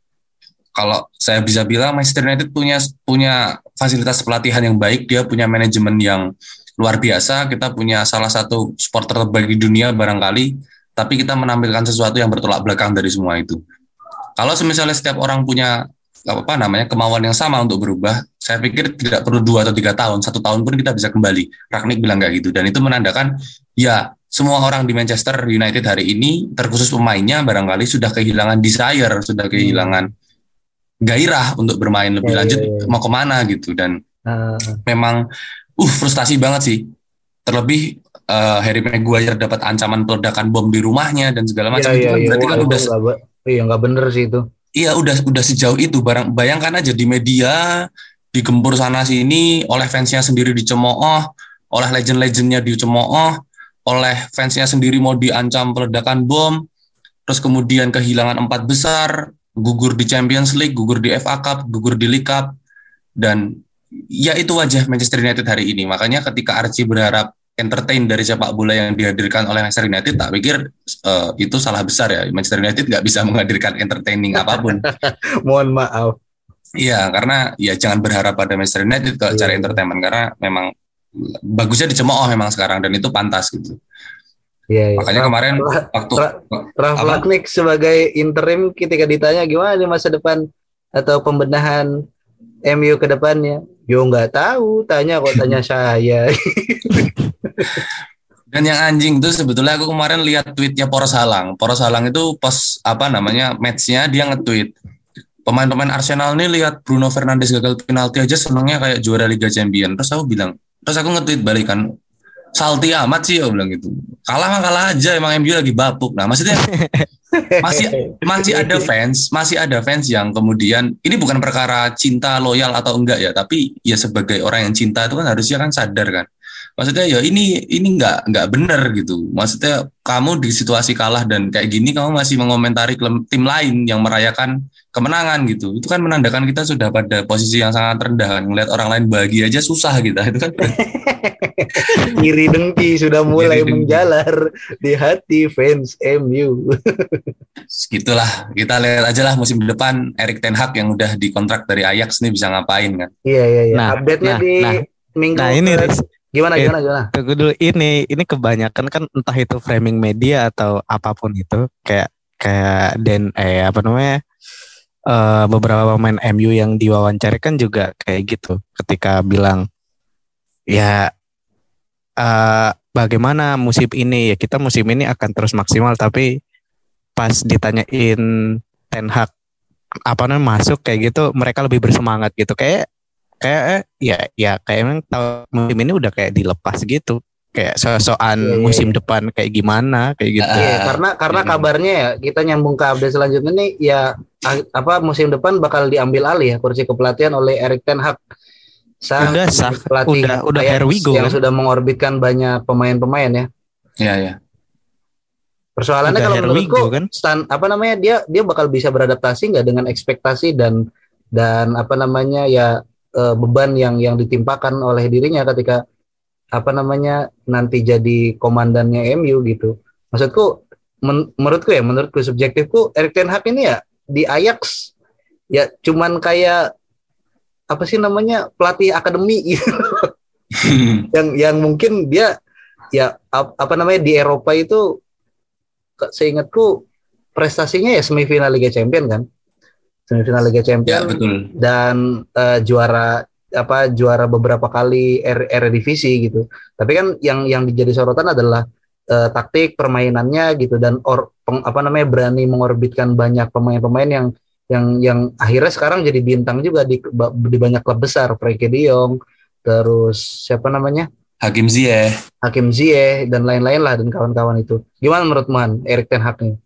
kalau saya bisa bilang Manchester United punya punya fasilitas pelatihan yang baik, dia punya manajemen yang luar biasa, kita punya salah satu supporter terbaik di dunia barangkali, tapi kita menampilkan sesuatu yang bertolak belakang dari semua itu. Kalau misalnya setiap orang punya apa namanya kemauan yang sama untuk berubah, saya pikir tidak perlu dua atau tiga tahun, satu tahun pun kita bisa kembali. Ragnik bilang kayak gitu, dan itu menandakan ya semua orang di Manchester United hari ini terkhusus pemainnya barangkali sudah kehilangan desire, sudah kehilangan gairah untuk bermain lebih yeah, lanjut yeah, yeah. mau ke mana gitu dan uh. memang uh frustasi banget sih. Terlebih uh, Harry Maguire dapat ancaman peledakan bom di rumahnya dan segala macam yeah, itu kan yeah, berarti kan udah iya nggak bener sih itu. Iya udah udah sejauh itu barang bayangkan aja di media digempur sana sini oleh fansnya sendiri dicemooh, oleh legend-legendnya dicemooh, oleh fansnya sendiri mau diancam peledakan bom, terus kemudian kehilangan empat besar, gugur di Champions League, gugur di FA Cup, gugur di League Cup, dan ya itu wajah Manchester United hari ini. Makanya ketika Archie berharap entertain dari sepak bola yang dihadirkan oleh Manchester United, tak pikir uh, itu salah besar ya. Manchester United nggak bisa menghadirkan entertaining apa pun. [laughs] Mohon maaf. Iya, karena ya jangan berharap pada Manchester United kalau yeah. cari entertainment karena memang bagusnya dicemooh memang sekarang dan itu pantas gitu. Iya, iya. Makanya kemarin waktu Raf Ragnik sebagai interim ketika ditanya gimana di masa depan atau pembenahan MU ke depannya, yo nggak tahu, tanya kok tanya [laughs] saya. Dan yang anjing tuh sebetulnya aku kemarin lihat tweetnya Poros Halang. Poros Halang itu pas apa namanya matchnya dia nge-tweet pemain-pemain Arsenal ini lihat Bruno Fernandes gagal penalti aja senangnya kayak juara Liga Champion. Terus aku bilang, terus aku nge-tweet balik kan salty amat sih aku bilang gitu. Kalah mah kalah aja emang MU lagi bapuk. Nah maksudnya [laughs] masih masih ada fans masih ada fans yang kemudian ini bukan perkara cinta loyal atau enggak ya tapi ya sebagai orang yang cinta itu kan harusnya kan sadar kan maksudnya ya ini ini nggak nggak benar gitu. Maksudnya kamu di situasi kalah dan kayak gini kamu masih mengomentari tim lain yang merayakan kemenangan gitu. Itu kan menandakan kita sudah pada posisi yang sangat rendah kan. Ngeliat orang lain bahagia aja susah gitu. [laughs] Itu kan [laughs] iri dengki sudah mulai menjalar di hati fans MU [laughs] segitulah. Kita lihat aja lah musim depan Erik Ten Hag yang udah dikontrak dari Ajax nih bisa ngapain kan. Iya iya iya. Nah, update-nya nah, di nah, minggu nah ini gimana gimana gimana? tunggu dulu. Ini ini kebanyakan kan entah itu framing media atau apa pun itu kayak kayak dan eh apa namanya uh, beberapa pemain MU yang diwawancara kan juga kayak gitu. Ketika bilang ya uh, bagaimana musim ini? Ya kita musim ini akan terus maksimal tapi pas ditanyain Ten Hag apa namanya masuk? Kayak gitu mereka lebih bersemangat gitu. Kayak kayak ya ya kayak emang tahun musim ini udah kayak dilepas gitu kayak sosokan yeah, iya, musim yeah. depan kayak gimana kayak gitu. Iya, karena karena yeah. kabarnya ya kita nyambung ke update selanjutnya nih ya apa musim depan bakal diambil alih ya kursi kepelatihan oleh Erik Ten Hag. Sang udah sah, pelatih udah udah Herwigo yang kan? sudah mengorbitkan banyak pemain-pemain ya. Iya, iya. Persoalannya udah kalau menurutku kan? stand apa namanya dia dia bakal bisa beradaptasi nggak dengan ekspektasi dan dan apa namanya ya eh, beban yang yang ditimpakan oleh dirinya ketika apa namanya nanti jadi komandannya MU gitu. Maksudku men menurutku ya, menurutku subjektifku Erik Ten Hag ini ya di Ajax ya cuman kayak apa sih namanya pelatih akademi gitu. [laughs] yang yang mungkin dia ya apa namanya di Eropa itu seingatku prestasinya ya semifinal Liga Champion kan semifinal Liga Champion ya, betul. dan uh, juara apa juara beberapa kali R divisi gitu. Tapi kan yang yang dijadi sorotan adalah uh, taktik permainannya gitu dan or peng, apa namanya berani mengorbitkan banyak pemain-pemain yang yang yang akhirnya sekarang jadi bintang juga di di banyak klub besar, Frenkie De Jong, terus siapa namanya? Hakim Ziyech. Hakim Ziyech dan lain-lain lah dan kawan-kawan itu. Gimana menurut Man Erik Ten Hag nih?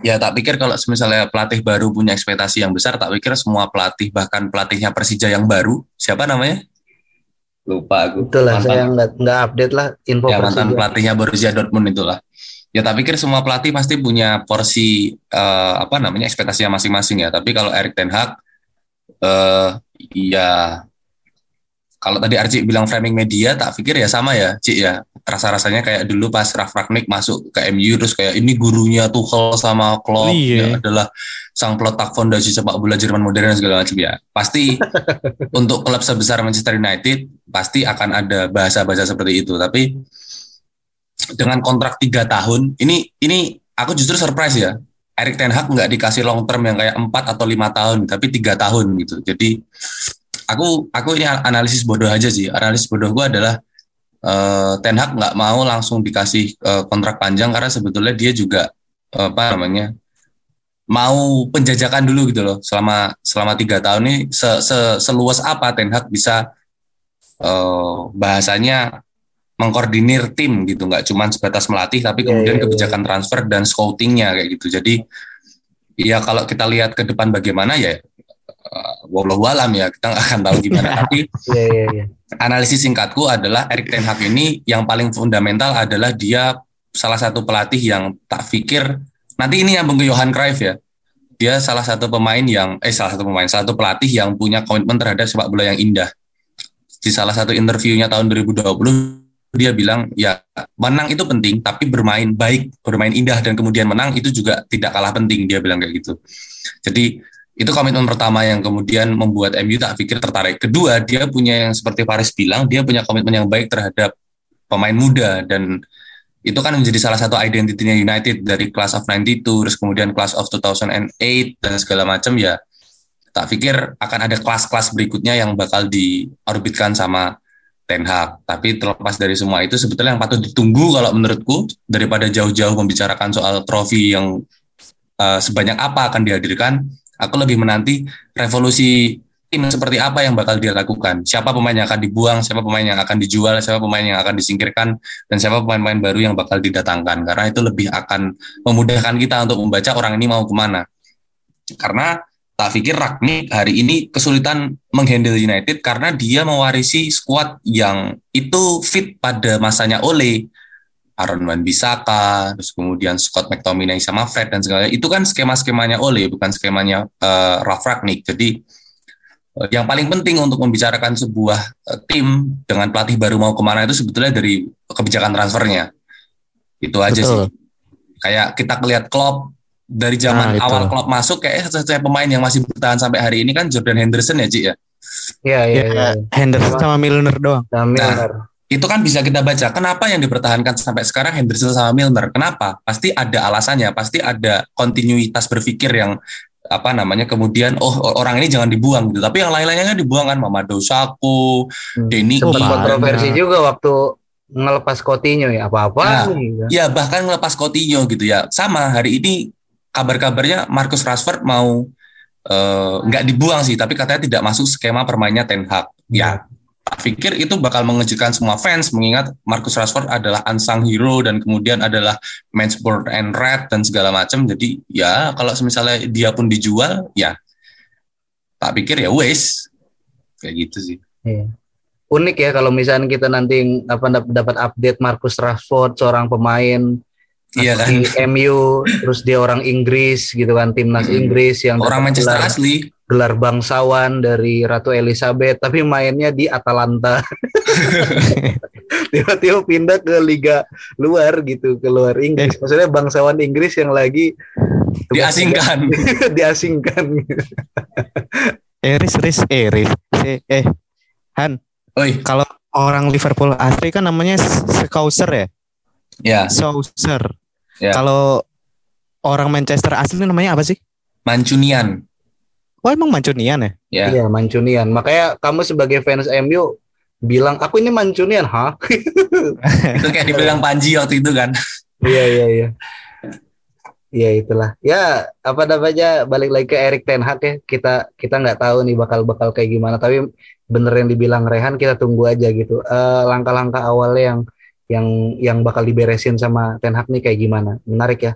Ya tak pikir kalau misalnya pelatih baru punya ekspektasi yang besar, tak pikir semua pelatih bahkan pelatihnya Persija yang baru siapa namanya? Lupa aku. Itulah mantan, saya nggak nggak update lah info ya, mantan pelatihnya Borussia Dortmund itulah. Ya tak pikir semua pelatih pasti punya porsi uh, apa namanya ekspektasinya masing-masing ya. Tapi kalau Erik Ten Hag, uh, ya kalau tadi Arci bilang framing media, tak pikir ya sama ya, Cik ya. Rasa-rasanya kayak dulu pas Raf Ragnik masuk ke MU terus kayak ini gurunya Tuchel sama Klopp iya. ya adalah sang peletak fondasi sepak bola Jerman modern dan segala macam ya. Pasti [laughs] untuk klub sebesar Manchester United pasti akan ada bahasa-bahasa seperti itu. Tapi dengan kontrak tiga tahun, ini ini aku justru surprise ya. Erik Ten Hag nggak dikasih long term yang kayak empat atau lima tahun, tapi tiga tahun gitu. Jadi aku aku ini analisis bodoh aja sih. Analisis bodoh gue adalah uh, Ten Hag nggak mau langsung dikasih uh, kontrak panjang karena sebetulnya dia juga uh, apa namanya mau penjajakan dulu gitu loh selama selama tiga tahun ini se, se, seluas apa Ten Hag bisa uh, bahasanya mengkoordinir tim gitu nggak cuma sebatas melatih tapi yeah, kemudian yeah, iya. kebijakan yeah. transfer dan scoutingnya kayak gitu jadi ya kalau kita lihat ke depan bagaimana ya wallahu alam ya kita nggak akan tahu gimana. [laughs] Tapi yeah, yeah, yeah. analisis singkatku adalah Erik Ten Hag ini yang paling fundamental adalah dia salah satu pelatih yang tak pikir. Nanti ini yang ke Johan Cruyff ya. Dia salah satu pemain yang eh salah satu pemain salah satu pelatih yang punya komitmen terhadap sepak bola yang indah. Di salah satu interviewnya tahun 2020 dia bilang ya menang itu penting tapi bermain baik bermain indah dan kemudian menang itu juga tidak kalah penting dia bilang kayak gitu. Jadi itu komitmen pertama yang kemudian membuat MU tak pikir tertarik kedua dia punya yang seperti Faris bilang dia punya komitmen yang baik terhadap pemain muda dan itu kan menjadi salah satu identitinya United dari class of 92 terus kemudian class of 2008 dan segala macam ya tak pikir akan ada kelas-kelas berikutnya yang bakal diorbitkan sama Ten Hag. Tapi terlepas dari semua itu sebetulnya yang patut ditunggu kalau menurutku daripada jauh-jauh membicarakan soal trofi yang uh, sebanyak apa akan dihadirkan, aku lebih menanti revolusi tim seperti apa yang bakal dia lakukan. Siapa pemain yang akan dibuang, siapa pemain yang akan dijual, siapa pemain yang akan disingkirkan, dan siapa pemain-pemain baru yang bakal didatangkan. Karena itu lebih akan memudahkan kita untuk membaca orang ini mau ke mana. Karena tak pikir Ragnik hari ini kesulitan menghandle United karena dia mewarisi skuad yang itu fit pada masanya Ole. Aaron Wan Bisaka, terus kemudian Scott McTominay sama Fred dan segala itu kan skema-skemanya Ole bukan skemanya uh, Ralf Ragnik. Jadi uh, yang paling penting untuk membicarakan sebuah uh, tim dengan pelatih baru mau ke mana itu sebetulnya dari kebijakan transfernya. Itu aja Betul. sih. Kayak kita lihat Klopp dari zaman nah, awal klub masuk kayak satu-satunya pemain yang masih bertahan sampai hari ini kan Jordan Henderson ya Ci ya. Iya iya ya, ya. Henderson sama Milner doang. Sama Milner. Nah, itu kan bisa kita baca kenapa yang dipertahankan sampai sekarang Henderson sama Milner. Kenapa? Pasti ada alasannya, pasti ada kontinuitas berpikir yang apa namanya kemudian oh orang ini jangan dibuang gitu. Tapi yang lain-lainnya kan dibuang kan Mamadou Sakho, hmm. Denny kontroversi juga waktu ngelepas Coutinho ya apa-apa nah, gitu. ya bahkan ngelepas Coutinho gitu ya sama hari ini kabar-kabarnya Marcus Rashford mau eh, nggak uh, dibuang sih, tapi katanya tidak masuk skema permainnya Ten Hag. Ya, tak pikir itu bakal mengejutkan semua fans mengingat Marcus Rashford adalah unsung hero dan kemudian adalah match board and red dan segala macam. Jadi ya kalau misalnya dia pun dijual, ya tak pikir ya wes kayak gitu sih. Iya. Unik ya kalau misalnya kita nanti apa dapat update Marcus Rashford seorang pemain Iya kan. MU terus dia orang Inggris gitu kan timnas hmm. Inggris yang orang Manchester gelar, asli gelar bangsawan dari Ratu Elizabeth tapi mainnya di Atalanta. [laughs] Tiba-tiba pindah ke liga luar gitu ke luar Inggris. Eh. Maksudnya bangsawan Inggris yang lagi diasingkan. [laughs] diasingkan. eh Riz, Riz, eh Riz, eh Han. Oi. Kalau orang Liverpool asli kan namanya Scouser ya? Ya. Sauser. Ya. Kalau orang Manchester asli namanya apa sih? Mancunian. Oh emang Mancunian ya? Iya, ya, Mancunian. Makanya kamu sebagai fans MU bilang aku ini Mancunian, ha? [laughs] itu kayak dibilang Panji waktu itu kan? Iya iya iya. Iya itulah. Ya apa namanya balik lagi ke Erik Ten Hag ya. Kita kita nggak tahu nih bakal bakal kayak gimana. Tapi bener yang dibilang Rehan kita tunggu aja gitu. Uh, langkah-langkah awalnya yang yang yang bakal diberesin sama Ten Hag nih kayak gimana. Menarik ya.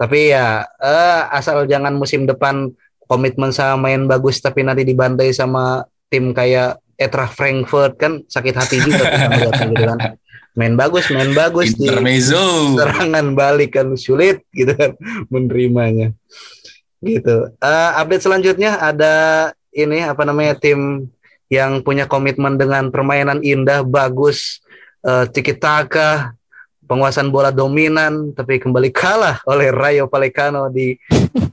Tapi ya uh, asal jangan musim depan komitmen sama main bagus tapi nanti dibantai sama tim kayak Etra Frankfurt kan sakit hati juga gitu kan. Main bagus, main bagus di serangan balik kan sulit gitu kan menerimanya. Gitu. Uh, update selanjutnya ada ini apa namanya tim yang punya komitmen dengan permainan indah, bagus, uh, tiki taka, penguasaan bola dominan, tapi kembali [laughs] kalah oleh Rayo Vallecano di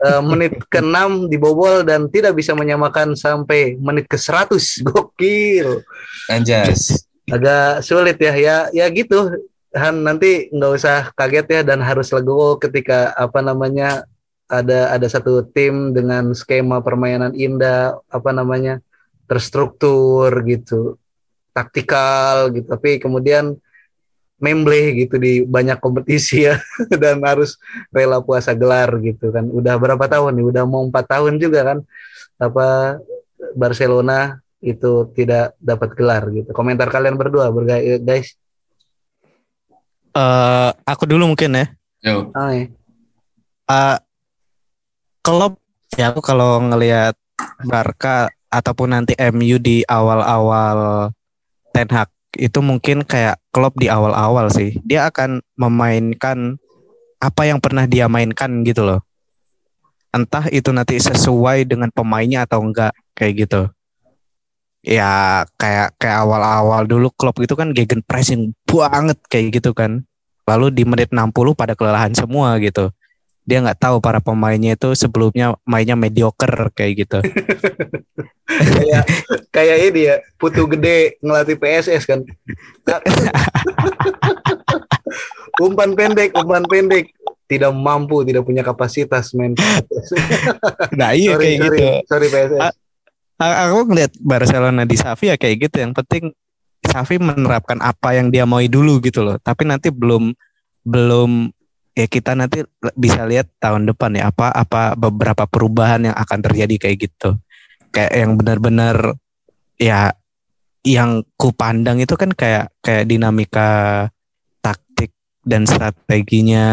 uh, menit [laughs] ke-6 dibobol dan tidak bisa menyamakan sampai menit ke-100. [laughs] Gokil. Anjas. Agak sulit ya, ya, ya gitu. Han nanti nggak usah kaget ya dan harus legowo ketika apa namanya ada ada satu tim dengan skema permainan indah apa namanya terstruktur gitu taktikal gitu. Tapi kemudian memble gitu di banyak kompetisi ya. [laughs] Dan harus rela puasa gelar gitu kan. Udah berapa tahun nih? Udah mau empat tahun juga kan. Apa Barcelona itu tidak dapat gelar gitu. Komentar kalian berdua guys. Uh, aku dulu mungkin ya. Yo. Oh, iya. uh, klub ya aku kalau ngelihat Barca ataupun nanti MU di awal-awal Ten Hag itu mungkin kayak klub di awal-awal sih. Dia akan memainkan apa yang pernah dia mainkan gitu loh. Entah itu nanti sesuai dengan pemainnya atau enggak kayak gitu. Ya kayak kayak awal-awal dulu klub itu kan gegen pressing banget kayak gitu kan. Lalu di menit 60 pada kelelahan semua gitu dia nggak tahu para pemainnya itu sebelumnya mainnya mediocre kayak gitu. kayak kayak ini ya, Putu Gede ngelatih PSS kan. umpan pendek, umpan pendek tidak mampu, tidak punya kapasitas men. nah iya sorry, kayak sorry, gitu. Sorry PSS. A aku ngeliat Barcelona di Safi ya kayak gitu. Yang penting Safi menerapkan apa yang dia mau dulu gitu loh. Tapi nanti belum belum ya kita nanti bisa lihat tahun depan ya apa apa beberapa perubahan yang akan terjadi kayak gitu. Kayak yang benar-benar ya yang ku pandang itu kan kayak kayak dinamika taktik dan strateginya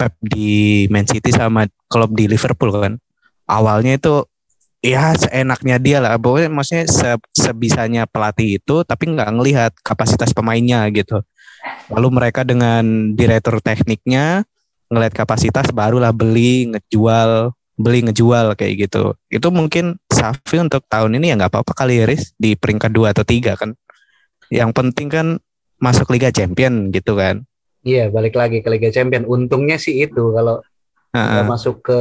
Pep di Man City sama klub di Liverpool kan. Awalnya itu ya seenaknya dia lah. Pokoknya maksudnya se sebisanya pelatih itu tapi nggak ngelihat kapasitas pemainnya gitu Lalu mereka dengan direktur tekniknya ngelihat kapasitas barulah beli, ngejual, beli ngejual kayak gitu. Itu mungkin Safi untuk tahun ini ya nggak apa-apa kali ya Riz di peringkat dua atau tiga kan. Yang penting kan masuk Liga Champion gitu kan. Iya, balik lagi ke Liga Champion. Untungnya sih itu kalau uh -uh. masuk ke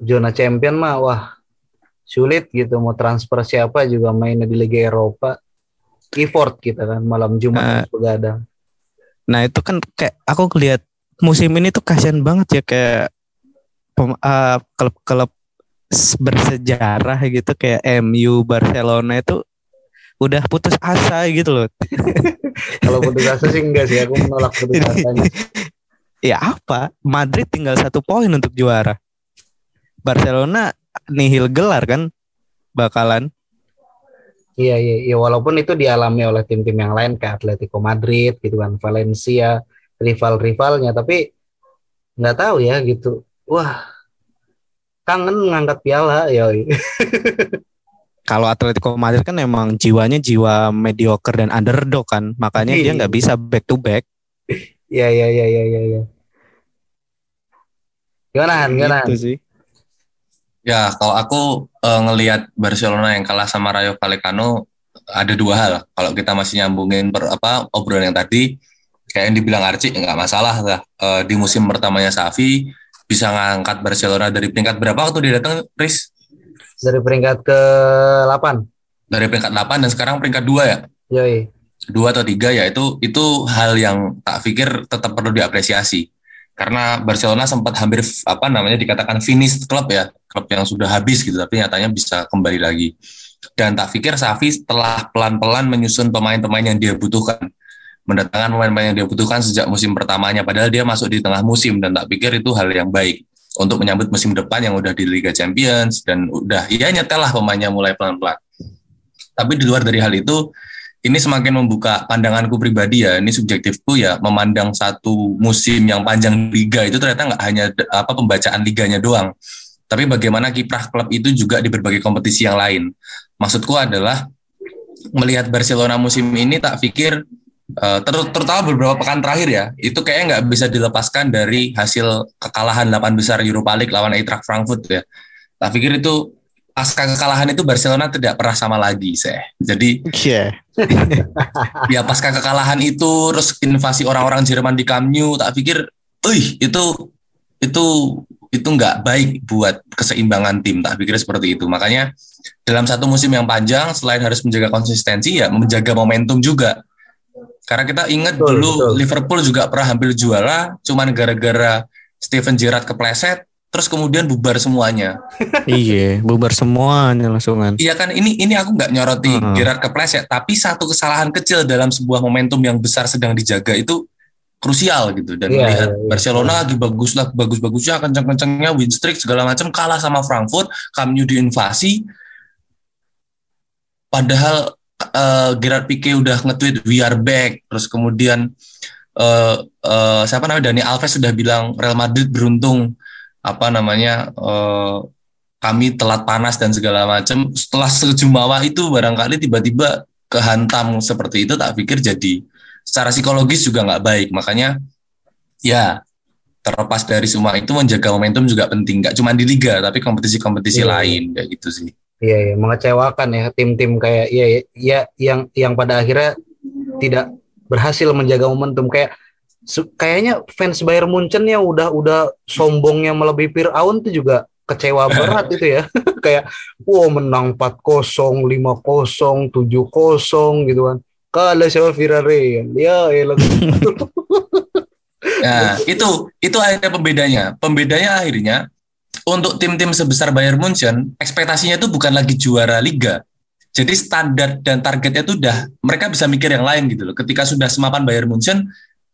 zona Champion mah wah sulit gitu mau transfer siapa juga mainnya di Liga Eropa. Effort kita kan malam Jumat uh, begadang. Nah itu kan kayak aku lihat musim ini tuh kasihan banget ya kayak uh, klub-klub bersejarah gitu kayak MU, Barcelona itu udah putus asa gitu loh. [laughs] Kalau putus asa sih enggak sih, aku menolak putus [laughs] asa. ya apa? Madrid tinggal satu poin untuk juara. Barcelona nihil gelar kan bakalan. Iya, iya, iya. Walaupun itu dialami oleh tim-tim yang lain kayak Atletico Madrid gitu kan, Valencia, rival-rivalnya. Tapi nggak tahu ya gitu. Wah, kangen ngangkat piala ya. [laughs] Kalau Atletico Madrid kan emang jiwanya jiwa mediocre dan underdog kan, makanya dia nggak bisa back to back. Iya, iya, iya, iya, iya. Ya. Gimana, gimana? Gitu sih. Ya, kalau aku uh, ngelihat Barcelona yang kalah sama Rayo Vallecano ada dua hal. Kalau kita masih nyambungin per, apa obrolan yang tadi, kayak yang dibilang Arci nggak masalah lah. Uh, di musim pertamanya Safi bisa ngangkat Barcelona dari peringkat berapa waktu dia datang, Riz? Dari peringkat ke 8. Dari peringkat 8 dan sekarang peringkat 2 ya? Yoi. Dua atau tiga ya itu itu hal yang tak pikir tetap perlu diapresiasi karena Barcelona sempat hampir apa namanya dikatakan finish klub ya klub yang sudah habis gitu tapi nyatanya bisa kembali lagi. Dan tak pikir Safi telah pelan-pelan menyusun pemain-pemain yang dia butuhkan mendatangkan pemain-pemain yang dia butuhkan sejak musim pertamanya padahal dia masuk di tengah musim dan tak pikir itu hal yang baik untuk menyambut musim depan yang udah di Liga Champions dan udah ya nyetel lah pemainnya mulai pelan-pelan. Tapi di luar dari hal itu ini semakin membuka pandanganku pribadi ya, ini subjektifku ya, memandang satu musim yang panjang liga itu ternyata nggak hanya apa pembacaan liganya doang, tapi bagaimana kiprah klub itu juga di berbagai kompetisi yang lain. Maksudku adalah melihat Barcelona musim ini tak pikir uh, ter terutama beberapa pekan terakhir ya, itu kayaknya nggak bisa dilepaskan dari hasil kekalahan 8 besar Europa League lawan Eintracht Frankfurt ya. Tak pikir itu pasca kekalahan itu Barcelona tidak pernah sama lagi saya. Jadi yeah. [laughs] ya pasca kekalahan itu terus invasi orang-orang Jerman di Camp Nou tak pikir, "Wih, itu itu itu nggak baik buat keseimbangan tim." Tak pikir seperti itu. Makanya dalam satu musim yang panjang selain harus menjaga konsistensi ya menjaga momentum juga. Karena kita ingat betul, dulu betul. Liverpool juga pernah hampir juara cuman gara-gara Steven Gerrard kepleset terus kemudian bubar semuanya. iya, bubar semuanya langsungan. Iya kan ini ini aku nggak nyoroti uh-huh. Gerard kepleset, tapi satu kesalahan kecil dalam sebuah momentum yang besar sedang dijaga itu krusial gitu dan yeah, melihat yeah, yeah. Barcelona lagi bagus lah bagus-bagusnya kencang-kencangnya win streak segala macam kalah sama Frankfurt, Camp diinvasi. Padahal uh, Gerard Pique udah nge-tweet we are back terus kemudian uh, uh, siapa namanya Dani Alves sudah bilang Real Madrid beruntung apa namanya uh, kami telat panas dan segala macam setelah sejumawa itu barangkali tiba-tiba kehantam seperti itu tak pikir jadi secara psikologis juga nggak baik. Makanya ya terlepas dari semua itu menjaga momentum juga penting. Nggak cuma di liga tapi kompetisi-kompetisi yeah. lain kayak gitu sih. Iya, iya. Mengecewakan ya tim-tim kayak ya ya yang yang pada akhirnya tidak berhasil menjaga momentum. Kayak kayaknya fans Bayern Munchen yang udah udah sombongnya melebihi Fir'aun itu juga kecewa [laughs] berat itu ya. [laughs] kayak wow menang 4-0, 5-0, 7-0 gitu kan. Kalah sama Villarreal. Ya, elah. nah, itu itu akhirnya pembedanya. Pembedanya akhirnya untuk tim-tim sebesar Bayern Munchen, ekspektasinya itu bukan lagi juara liga. Jadi standar dan targetnya itu udah mereka bisa mikir yang lain gitu loh. Ketika sudah semapan Bayern Munchen,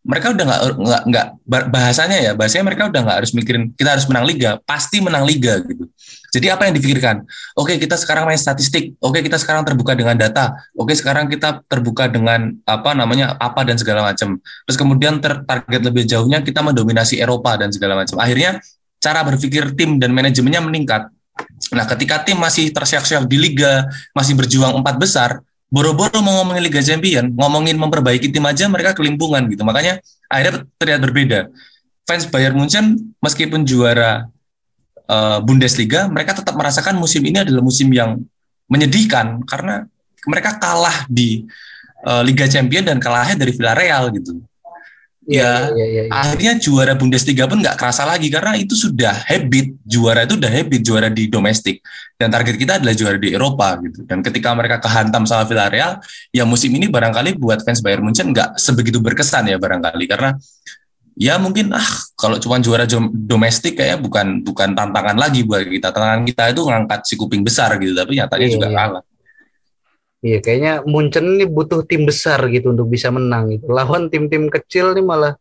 mereka udah nggak nggak nggak bahasanya ya bahasanya mereka udah nggak harus mikirin kita harus menang liga pasti menang liga gitu. Jadi apa yang dipikirkan oke kita sekarang main statistik. Oke kita sekarang terbuka dengan data. Oke sekarang kita terbuka dengan apa namanya apa dan segala macam. Terus kemudian ter target lebih jauhnya kita mendominasi Eropa dan segala macam. Akhirnya cara berpikir tim dan manajemennya meningkat. Nah ketika tim masih tersiak-siak di liga masih berjuang empat besar boro-boro mau ngomongin Liga Champion, ngomongin memperbaiki tim aja mereka kelimpungan gitu. Makanya akhirnya terlihat berbeda. Fans Bayern Munchen meskipun juara uh, Bundesliga, mereka tetap merasakan musim ini adalah musim yang menyedihkan karena mereka kalah di uh, Liga Champion dan kalahnya dari Villarreal gitu ya, ya, ya, ya. akhirnya juara Bundesliga pun nggak kerasa lagi karena itu sudah habit juara itu udah habit juara di domestik. Dan target kita adalah juara di Eropa gitu. Dan ketika mereka kehantam sama Villarreal ya musim ini barangkali buat fans Bayern Munchen nggak sebegitu berkesan ya barangkali. Karena ya mungkin ah kalau cuma juara domestik kayaknya bukan bukan tantangan lagi buat kita. Tantangan kita itu ngangkat si kuping besar gitu tapi nyatanya iya, juga iya. kalah Iya, kayaknya Munchen ini butuh tim besar gitu untuk bisa menang gitu. Lawan tim-tim kecil nih malah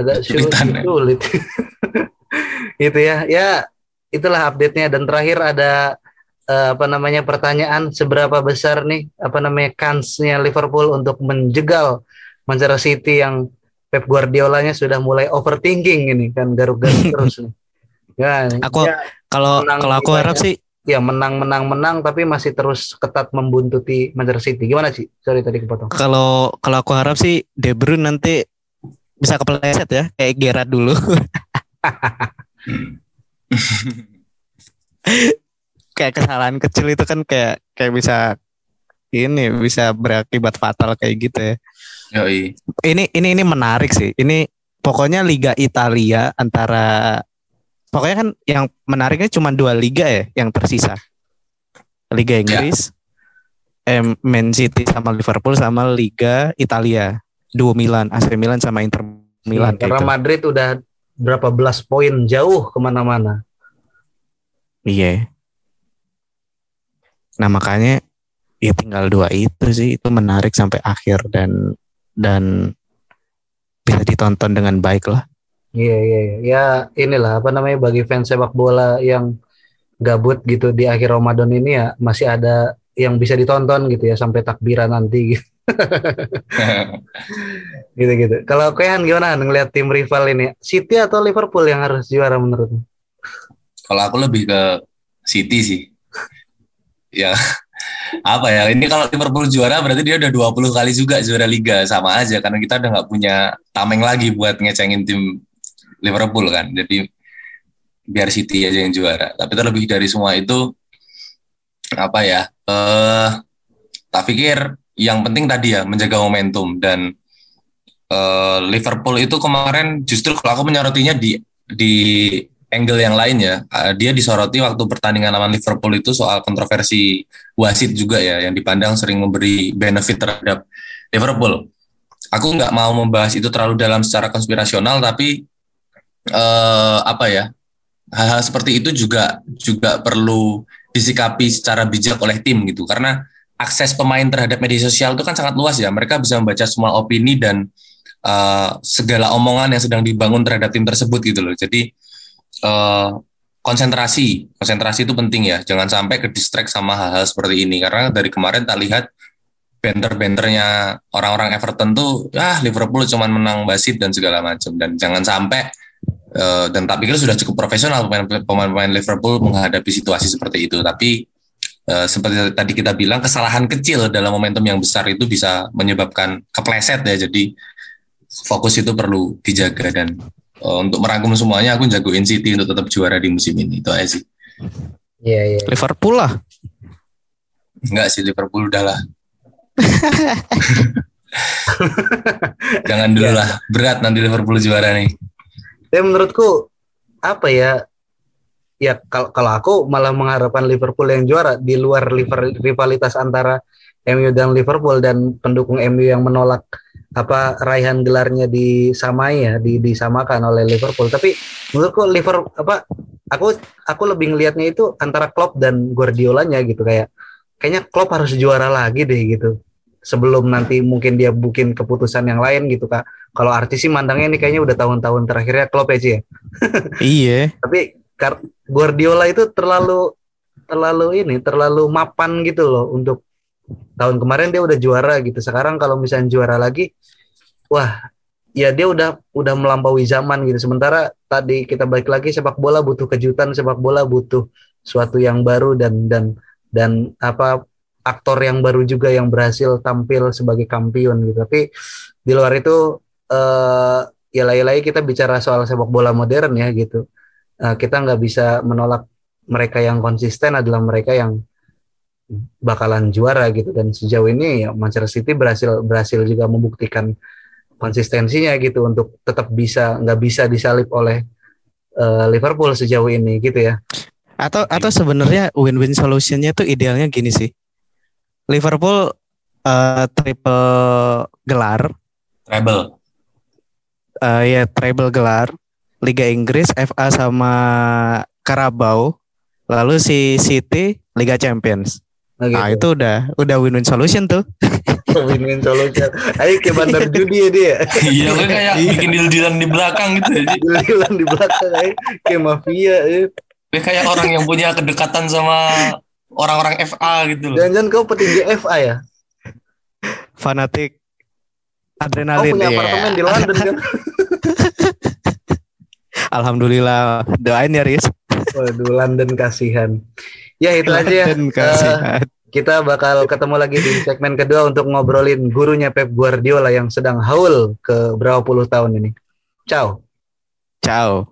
agak sulit. Ya. sulit. [laughs] gitu ya. Ya, itulah update-nya dan terakhir ada uh, apa namanya pertanyaan seberapa besar nih apa namanya kansnya Liverpool untuk menjegal Manchester City yang Pep Guardiola-nya sudah mulai overthinking ini kan garuk-garuk [laughs] terus nih. Ya, aku ya, kalau kalau aku harap sih ya menang menang menang tapi masih terus ketat membuntuti Manchester City. Gimana sih? Sorry tadi kepotong. Kalau kalau aku harap sih De Bruyne nanti bisa kepleset ya kayak Gerard dulu. [laughs] kayak kesalahan kecil itu kan kayak kayak bisa ini bisa berakibat fatal kayak gitu ya. Yoi. Ini ini ini menarik sih. Ini pokoknya Liga Italia antara pokoknya kan yang menariknya cuma dua liga ya yang tersisa. Liga ya. Inggris, yeah. eh, Man City sama Liverpool sama Liga Italia. Dua Milan, AC Milan sama Inter Milan. Ya, karena gitu. Madrid udah berapa belas poin jauh ke mana-mana. Iya. Nah makanya ya tinggal dua itu sih itu menarik sampai akhir dan dan bisa ditonton dengan baik lah. Iya, iya iya ya inilah apa namanya bagi fans sepak bola yang gabut gitu di akhir Ramadan ini ya masih ada yang bisa ditonton gitu ya sampai takbiran nanti gitu. [laughs] gitu gitu. Kalau kalian gimana ngelihat tim rival ini? City atau Liverpool yang harus juara menurutmu? Kalau aku lebih ke City sih. ya [laughs] apa ya ini kalau Liverpool juara berarti dia udah 20 kali juga juara liga sama aja karena kita udah nggak punya tameng lagi buat ngecengin tim Liverpool kan. Jadi biar City aja yang juara. Tapi terlebih dari semua itu apa ya? Eh tak pikir yang penting tadi ya menjaga momentum dan uh, Liverpool itu kemarin justru kalau aku menyorotinya di di angle yang lain ya. Uh, dia disoroti waktu pertandingan lawan Liverpool itu soal kontroversi wasit juga ya yang dipandang sering memberi benefit terhadap Liverpool. Aku nggak mau membahas itu terlalu dalam secara konspirasional tapi uh, apa ya hal-hal seperti itu juga juga perlu disikapi secara bijak oleh tim gitu. Karena akses pemain terhadap media sosial itu kan sangat luas ya. Mereka bisa membaca semua opini dan uh, segala omongan yang sedang dibangun terhadap tim tersebut gitu loh. Jadi uh, konsentrasi konsentrasi itu penting ya. Jangan sampai ke sama hal-hal seperti ini. Karena dari kemarin tak lihat banter-banternya orang-orang Everton tuh ah Liverpool cuma menang basit dan segala macam. Dan jangan sampai uh, dan tak pikir sudah cukup profesional pemain-pemain Liverpool menghadapi situasi seperti itu. Tapi uh, seperti tadi kita bilang kesalahan kecil dalam momentum yang besar itu bisa menyebabkan kepleset ya. Jadi fokus itu perlu dijaga dan uh, untuk merangkum semuanya aku jagoin City untuk tetap juara di musim ini itu aja sih. Iya, iya. Liverpool lah. Enggak sih Liverpool udah lah. [laughs] Jangan dulu lah, berat nanti Liverpool juara nih ya menurutku apa ya ya kalau kalau aku malah mengharapkan Liverpool yang juara di luar rivalitas antara MU dan Liverpool dan pendukung MU yang menolak apa raihan gelarnya disamai ya di, disamakan oleh Liverpool. Tapi menurutku Liverpool apa aku aku lebih ngelihatnya itu antara Klopp dan Guardiolanya gitu kayak kayaknya Klopp harus juara lagi deh gitu sebelum nanti mungkin dia bikin keputusan yang lain gitu kak. Kalau artis sih mandangnya ini kayaknya udah tahun-tahun terakhirnya klub aja ya. [laughs] iya. Tapi Guardiola itu terlalu terlalu ini terlalu mapan gitu loh untuk tahun kemarin dia udah juara gitu. Sekarang kalau misalnya juara lagi, wah ya dia udah udah melampaui zaman gitu. Sementara tadi kita balik lagi sepak bola butuh kejutan, sepak bola butuh suatu yang baru dan dan dan apa aktor yang baru juga yang berhasil tampil sebagai kampion gitu. Tapi di luar itu uh, ya lagi-lagi kita bicara soal sepak bola modern ya gitu. Uh, kita nggak bisa menolak mereka yang konsisten adalah mereka yang bakalan juara gitu dan sejauh ini ya Manchester City berhasil berhasil juga membuktikan konsistensinya gitu untuk tetap bisa nggak bisa disalip oleh uh, Liverpool sejauh ini gitu ya atau atau sebenarnya win-win solutionnya tuh idealnya gini sih Liverpool uh, triple gelar. Treble. Uh, ya treble gelar. Liga Inggris, FA sama Carabao. Lalu si City Liga Champions. Gitu. Nah itu udah udah win-win solution tuh. [laughs] win-win solution. Ayo ke bandar judi ya dia. iya kan kayak bikin deal-dealan di belakang gitu ya. Deal-dealan di belakang ayo kayak mafia. Ya. Kayak orang yang punya kedekatan sama orang-orang FA gitu loh. Jangan-jangan kau petinggi FA ya? Fanatik adrenalin. Kau punya yeah. apartemen di London kan? [laughs] Alhamdulillah, doain ya Riz. Waduh, London kasihan. Ya itu London aja ya. Kasihan. Uh, kita bakal ketemu lagi di segmen kedua untuk ngobrolin gurunya Pep Guardiola yang sedang haul ke berapa puluh tahun ini. Ciao. Ciao.